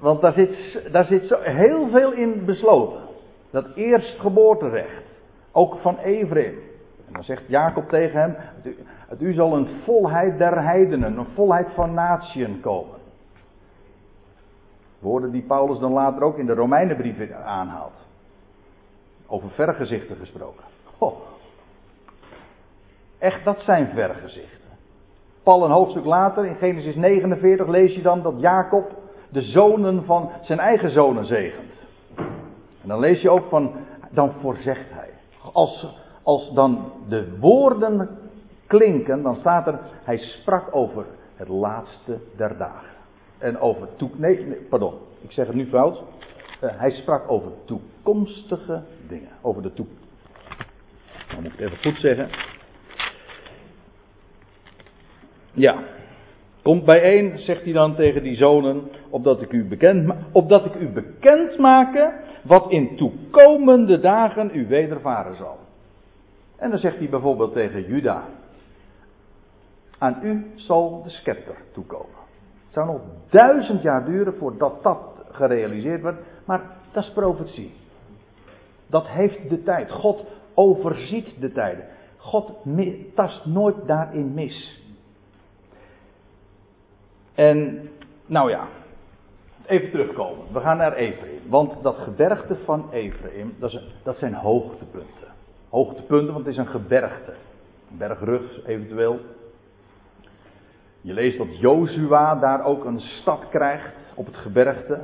Want daar zit, daar zit zo heel veel in besloten. Dat eerstgeboorterecht. Ook van Ephraim. En dan zegt Jacob tegen hem: u zal een volheid der heidenen, een volheid van natieën komen. Woorden die Paulus dan later ook in de Romeinenbrief aanhaalt. Over vergezichten gesproken. Oh. Echt, dat zijn vergezichten. Paul een hoofdstuk later, in Genesis 49, lees je dan dat Jacob de zonen van zijn eigen zonen zegent. En dan lees je ook van, dan voorzegt hij. Als, als dan de woorden klinken, dan staat er, hij sprak over het laatste der dagen. En over. Nee, nee, pardon, ik zeg het nu fout. Uh, hij sprak over toekomstige dingen. Over de toekomst. Dan moet ik even goed zeggen. Ja. Komt bijeen, zegt hij dan tegen die zonen, opdat ik u bekend, opdat ik u bekend wat in toekomende dagen u wedervaren zal. En dan zegt hij bijvoorbeeld tegen Juda, aan u zal de scepter toekomen. Het zou nog duizend jaar duren voordat dat gerealiseerd wordt, maar dat is profetie. Dat heeft de tijd. God overziet de tijden. God tast nooit daarin mis. En, nou ja, even terugkomen. We gaan naar Ephraim. Want dat gebergte van Ephraim, dat, dat zijn hoogtepunten. Hoogtepunten, want het is een gebergte. Bergrug eventueel. Je leest dat Jozua daar ook een stad krijgt op het gebergte.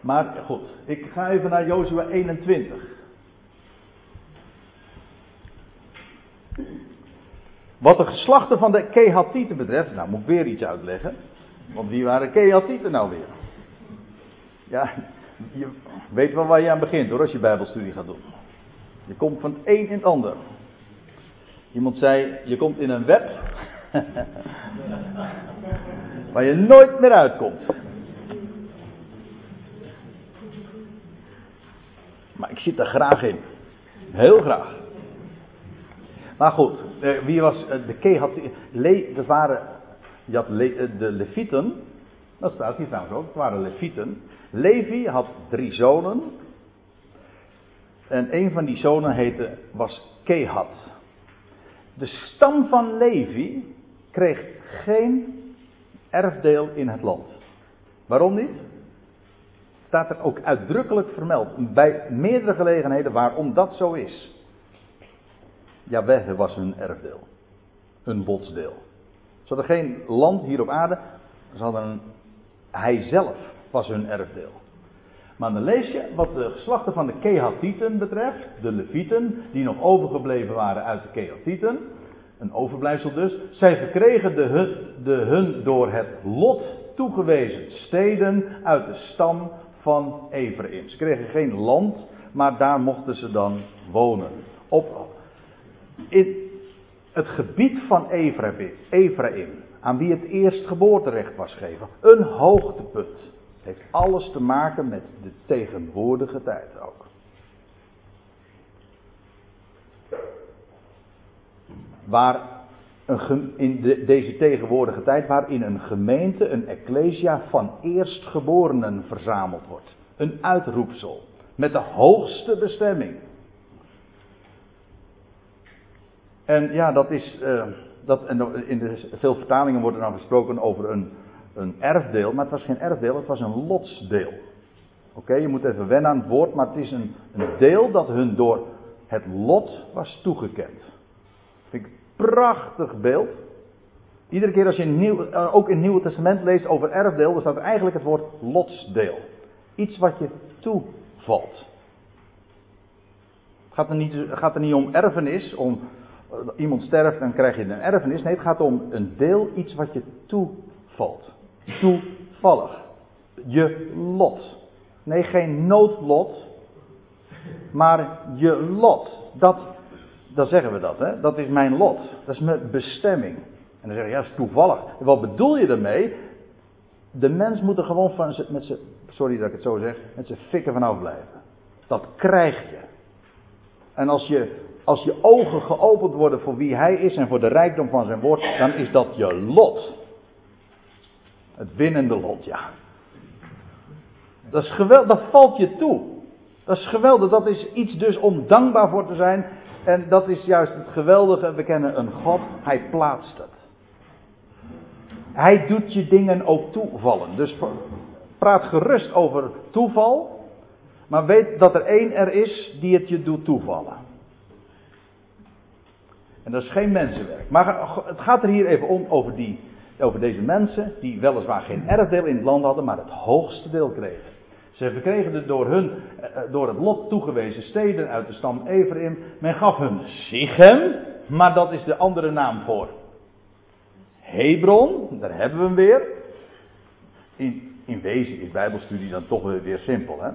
Maar goed, ik ga even naar Jozua 21. Wat de geslachten van de Kehatieten betreft, nou moet ik weer iets uitleggen. Want wie waren Kehatieten nou weer? Ja, je weet wel waar je aan begint hoor, als je Bijbelstudie gaat doen. Je komt van het een in het ander. Iemand zei, je komt in een web waar je nooit meer uitkomt. Maar ik zit er graag in. Heel graag. Maar goed, eh, wie was eh, de Kehat? Dat waren Je had de Levieten, dat staat hier trouwens ook, het waren Levieten. Levi had drie zonen. En een van die zonen heette, was Kehat. De stam van Levi kreeg geen erfdeel in het land. Waarom niet? Staat er ook uitdrukkelijk vermeld bij meerdere gelegenheden waarom dat zo is. Jaweh was hun erfdeel. Hun botsdeel. Ze hadden geen land hier op aarde. Ze hadden een, hij zelf was hun erfdeel. Maar dan lees je wat de geslachten van de Kehatieten betreft, de Levieten, die nog overgebleven waren uit de Kehatieten, een overblijfsel dus. Zij verkregen de hun, door het lot toegewezen steden uit de stam van Ephraim. Ze kregen geen land, maar daar mochten ze dan wonen. Op, in het gebied van Ephraim, aan wie het eerst geboorterecht was gegeven, een hoogtepunt. Heeft alles te maken met de tegenwoordige tijd ook. Waar een, in de, deze tegenwoordige tijd, waarin een gemeente, een ecclesia van eerstgeborenen verzameld wordt. Een uitroepsel. Met de hoogste bestemming. En ja, dat is. Uh, dat, en in de, veel vertalingen wordt er dan gesproken over een, een erfdeel. Maar het was geen erfdeel, het was een lotsdeel. Oké, je moet even wennen aan het woord, maar het is een, deel dat hun door het lot was toegekend. Vind ik een prachtig beeld. Iedere keer als je in nieuw, eh, ook in het Nieuwe Testament leest over erfdeel, dan staat eigenlijk het woord lotsdeel. Iets wat je toevalt. Het gaat er niet, gaat er niet om erfenis, om eh, iemand sterft en krijg je een erfenis. Nee, het gaat om een deel, iets wat je toevalt. Toevallig. Je lot. Nee, geen noodlot, maar je lot. Dat, dan zeggen we dat, hè? Dat is mijn lot. Dat is mijn bestemming. En dan zeg je, ja, dat is toevallig. wat bedoel je daarmee? De mens moet er gewoon van met zijn, sorry dat ik het zo zeg, met zijn fikken vanaf blijven. Dat krijg je. En als je als je ogen geopend worden voor wie hij is en voor de rijkdom van zijn woord, dan is dat je lot. Het winnende lot, ja. Dat is geweldig, dat valt je toe. Dat is geweldig, dat is iets dus om dankbaar voor te zijn. En dat is juist het geweldige, we kennen een God, hij plaatst het. Hij doet je dingen ook toevallen. Dus praat gerust over toeval, maar weet dat er één er is die het je doet toevallen. En dat is geen mensenwerk. Maar het gaat er hier even om over, die, over deze mensen die weliswaar geen erfdeel in het land hadden, maar het hoogste deel kregen. Ze verkregen de door, hun, eh, eh, door het lot toegewezen steden uit de stam Ephraim. Men gaf hun Sichem, maar dat is de andere naam voor Hebron. Daar hebben we hem weer. In, in wezen is Bijbelstudie dan toch weer simpel. Hè?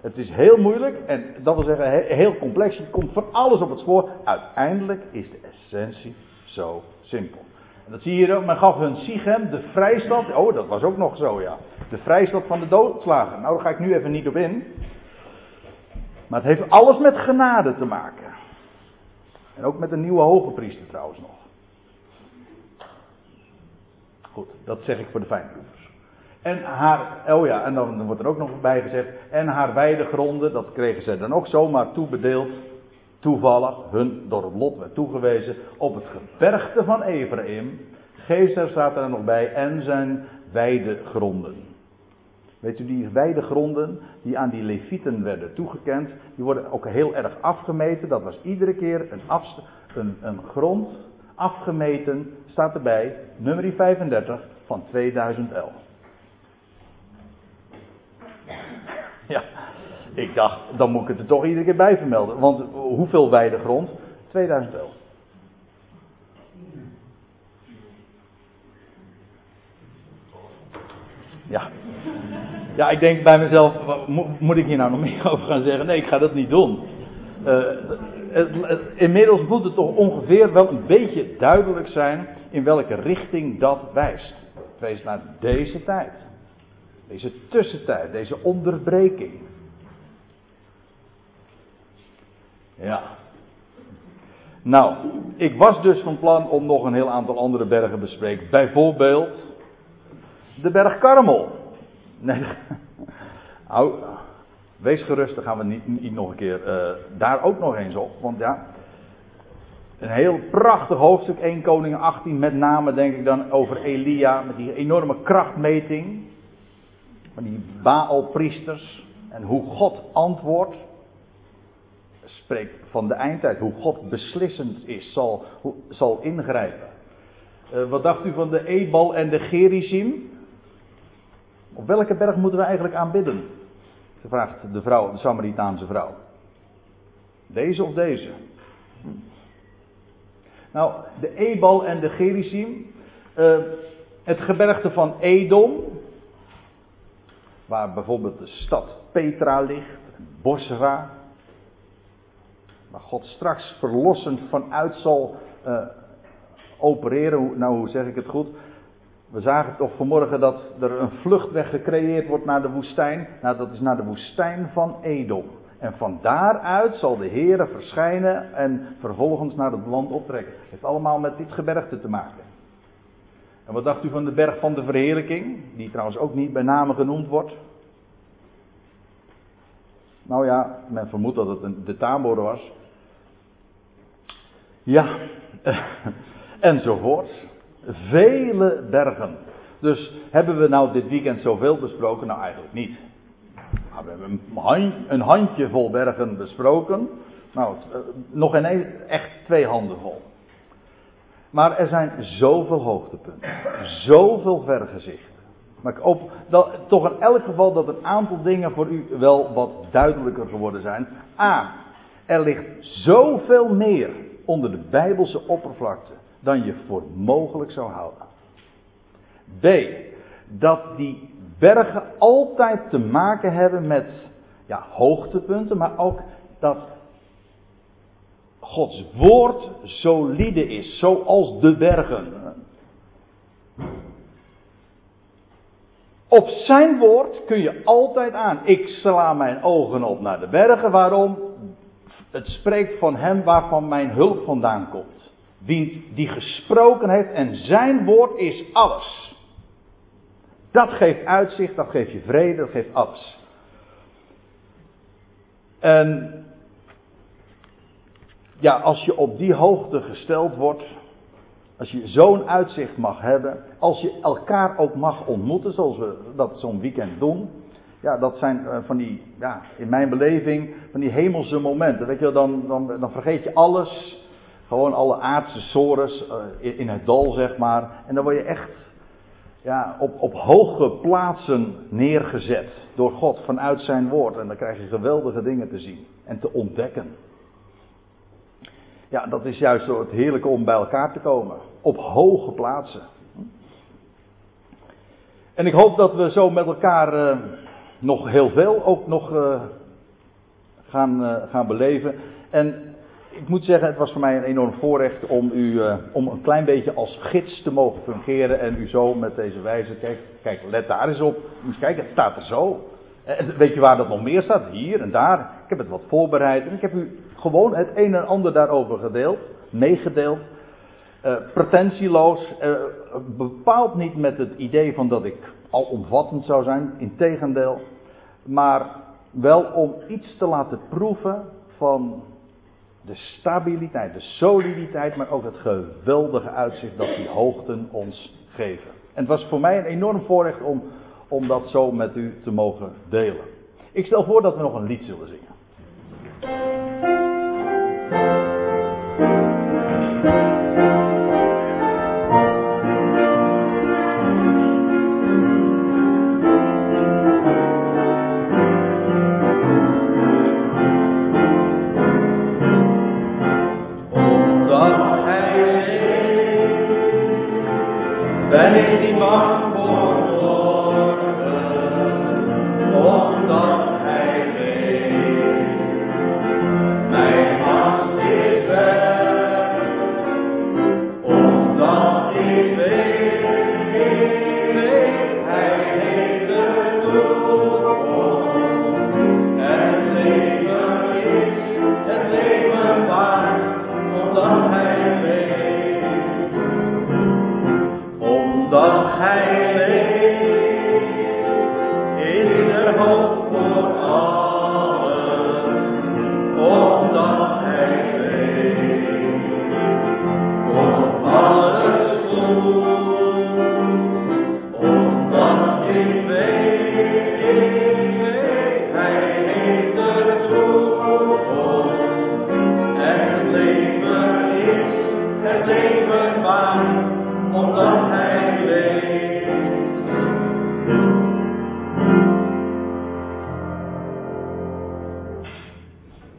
Het is heel moeilijk en dat wil zeggen heel complex. Je komt van alles op het spoor. Uiteindelijk is de essentie zo simpel. En dat zie je ook. Men gaf hun Sichem, de vrijstad. Oh, dat was ook nog zo, ja. De vrijstad van de doodslagen. Nou, daar ga ik nu even niet op in. Maar het heeft alles met genade te maken. En ook met een nieuwe hoge priester trouwens nog. Goed, dat zeg ik voor de fijnproevers. En haar, oh ja, en dan wordt er ook nog bij gezegd, en haar weidegronden, dat kregen zij dan ook zomaar toebedeeld, toevallig, hun door het lot werd toegewezen, op het gebergte van Ephraim. Geester staat er nog bij, en zijn weidegronden. Weet u, die weidegronden die aan die levieten werden toegekend, die worden ook heel erg afgemeten. Dat was iedere keer een, een, een grond, afgemeten, staat erbij, nummer 35 van 2011. Ja, ik dacht, dan moet ik het er toch iedere keer bij vermelden. Want hoeveel weidegrond? 2011. Ja. Ja, ik denk bij mezelf, moet ik hier nou nog meer over gaan zeggen? Nee, ik ga dat niet doen. Uh, inmiddels moet het toch ongeveer wel een beetje duidelijk zijn in welke richting dat wijst. Het wijst naar deze tijd. Deze tussentijd, deze onderbreking. Ja. Nou, ik was dus van plan om nog een heel aantal andere bergen te bespreken. Bijvoorbeeld de berg Karmel. Nee, wees gerust, dan gaan we niet, nog een keer uh, daar ook nog eens op. Want ja, een heel prachtig hoofdstuk, 1 Koning 18, met name denk ik dan over Elia, met die enorme krachtmeting. Van die Baalpriesters en hoe God antwoordt. Spreekt van de eindtijd, hoe God beslissend is, zal, zal ingrijpen. Uh, wat dacht u van de Ebal en de Gerizim? Op welke berg moeten we eigenlijk aanbidden? Ze vraagt de vrouw, de Samaritaanse vrouw. Deze of deze? Nou, de Ebal en de Gerizim. Uh, het gebergte van Edom. Waar bijvoorbeeld de stad Petra ligt. Bosra. Waar God straks verlossend vanuit zal uh, opereren. Nou, hoe zeg ik het goed? We zagen toch vanmorgen dat er een vluchtweg gecreëerd wordt naar de woestijn. Nou, dat is naar de woestijn van Edom. En van daaruit zal de Heer verschijnen en vervolgens naar het land optrekken. Het heeft allemaal met dit gebergte te maken. En wat dacht u van de berg van de verheerlijking? Die trouwens ook niet bij name genoemd wordt. Nou ja, men vermoedt dat het een, de Tabor was. Ja, enzovoort. Vele bergen. Dus hebben we nou dit weekend zoveel besproken? Nou eigenlijk niet. We hebben een handjevol bergen besproken. Nou, eh, nog ineens echt twee handen vol. Maar er zijn zoveel hoogtepunten. Zoveel vergezichten. Maar ik hoop dat, toch in elk geval dat een aantal dingen voor u wel wat duidelijker geworden zijn. A. Er ligt zoveel meer onder de Bijbelse oppervlakte dan je voor mogelijk zou houden. B. Dat die bergen altijd te maken hebben met ja, hoogtepunten, maar ook dat Gods woord solide is, zoals de bergen. Op zijn woord kun je altijd aan. Ik sla mijn ogen op naar de bergen. Waarom? Het spreekt van hem waarvan mijn hulp vandaan komt. Wie die gesproken heeft en zijn woord is alles. Dat geeft uitzicht, dat geeft je vrede, dat geeft alles. En ja, als je op die hoogte gesteld wordt, als je zo'n uitzicht mag hebben, als je elkaar ook mag ontmoeten, zoals we dat zo'n weekend doen. Ja, dat zijn eh, van die, ja, in mijn beleving, van die hemelse momenten. Weet je, dan, dan, dan vergeet je alles. Gewoon alle aardse sores uh, in het dal, zeg maar. En dan word je echt ja, op, op hoge plaatsen neergezet door God vanuit zijn woord. En dan krijg je geweldige dingen te zien en te ontdekken. Ja, dat is juist zo het heerlijke om bij elkaar te komen. Op hoge plaatsen. En ik hoop dat we zo met elkaar uh, nog heel veel ook nog uh, gaan, uh, gaan beleven. En ik moet zeggen, het was voor mij een enorm voorrecht om u om een klein beetje als gids te mogen fungeren. En u zo met deze wijze, kijk, kijk let daar eens op. Moet kijken, het staat er zo. En weet je waar dat nog meer staat? Hier en daar. Ik heb het wat voorbereid. En ik heb u gewoon het een en ander daarover gedeeld, meegedeeld. Uh, pretentieloos, uh, bepaald niet met het idee van dat ik alomvattend zou zijn, integendeel, maar wel om iets te laten proeven van de stabiliteit, de soliditeit, maar ook het geweldige uitzicht dat die hoogten ons geven. En het was voor mij een enorm voorrecht om, om dat zo met u te mogen delen. Ik stel voor dat we nog een lied zullen zingen.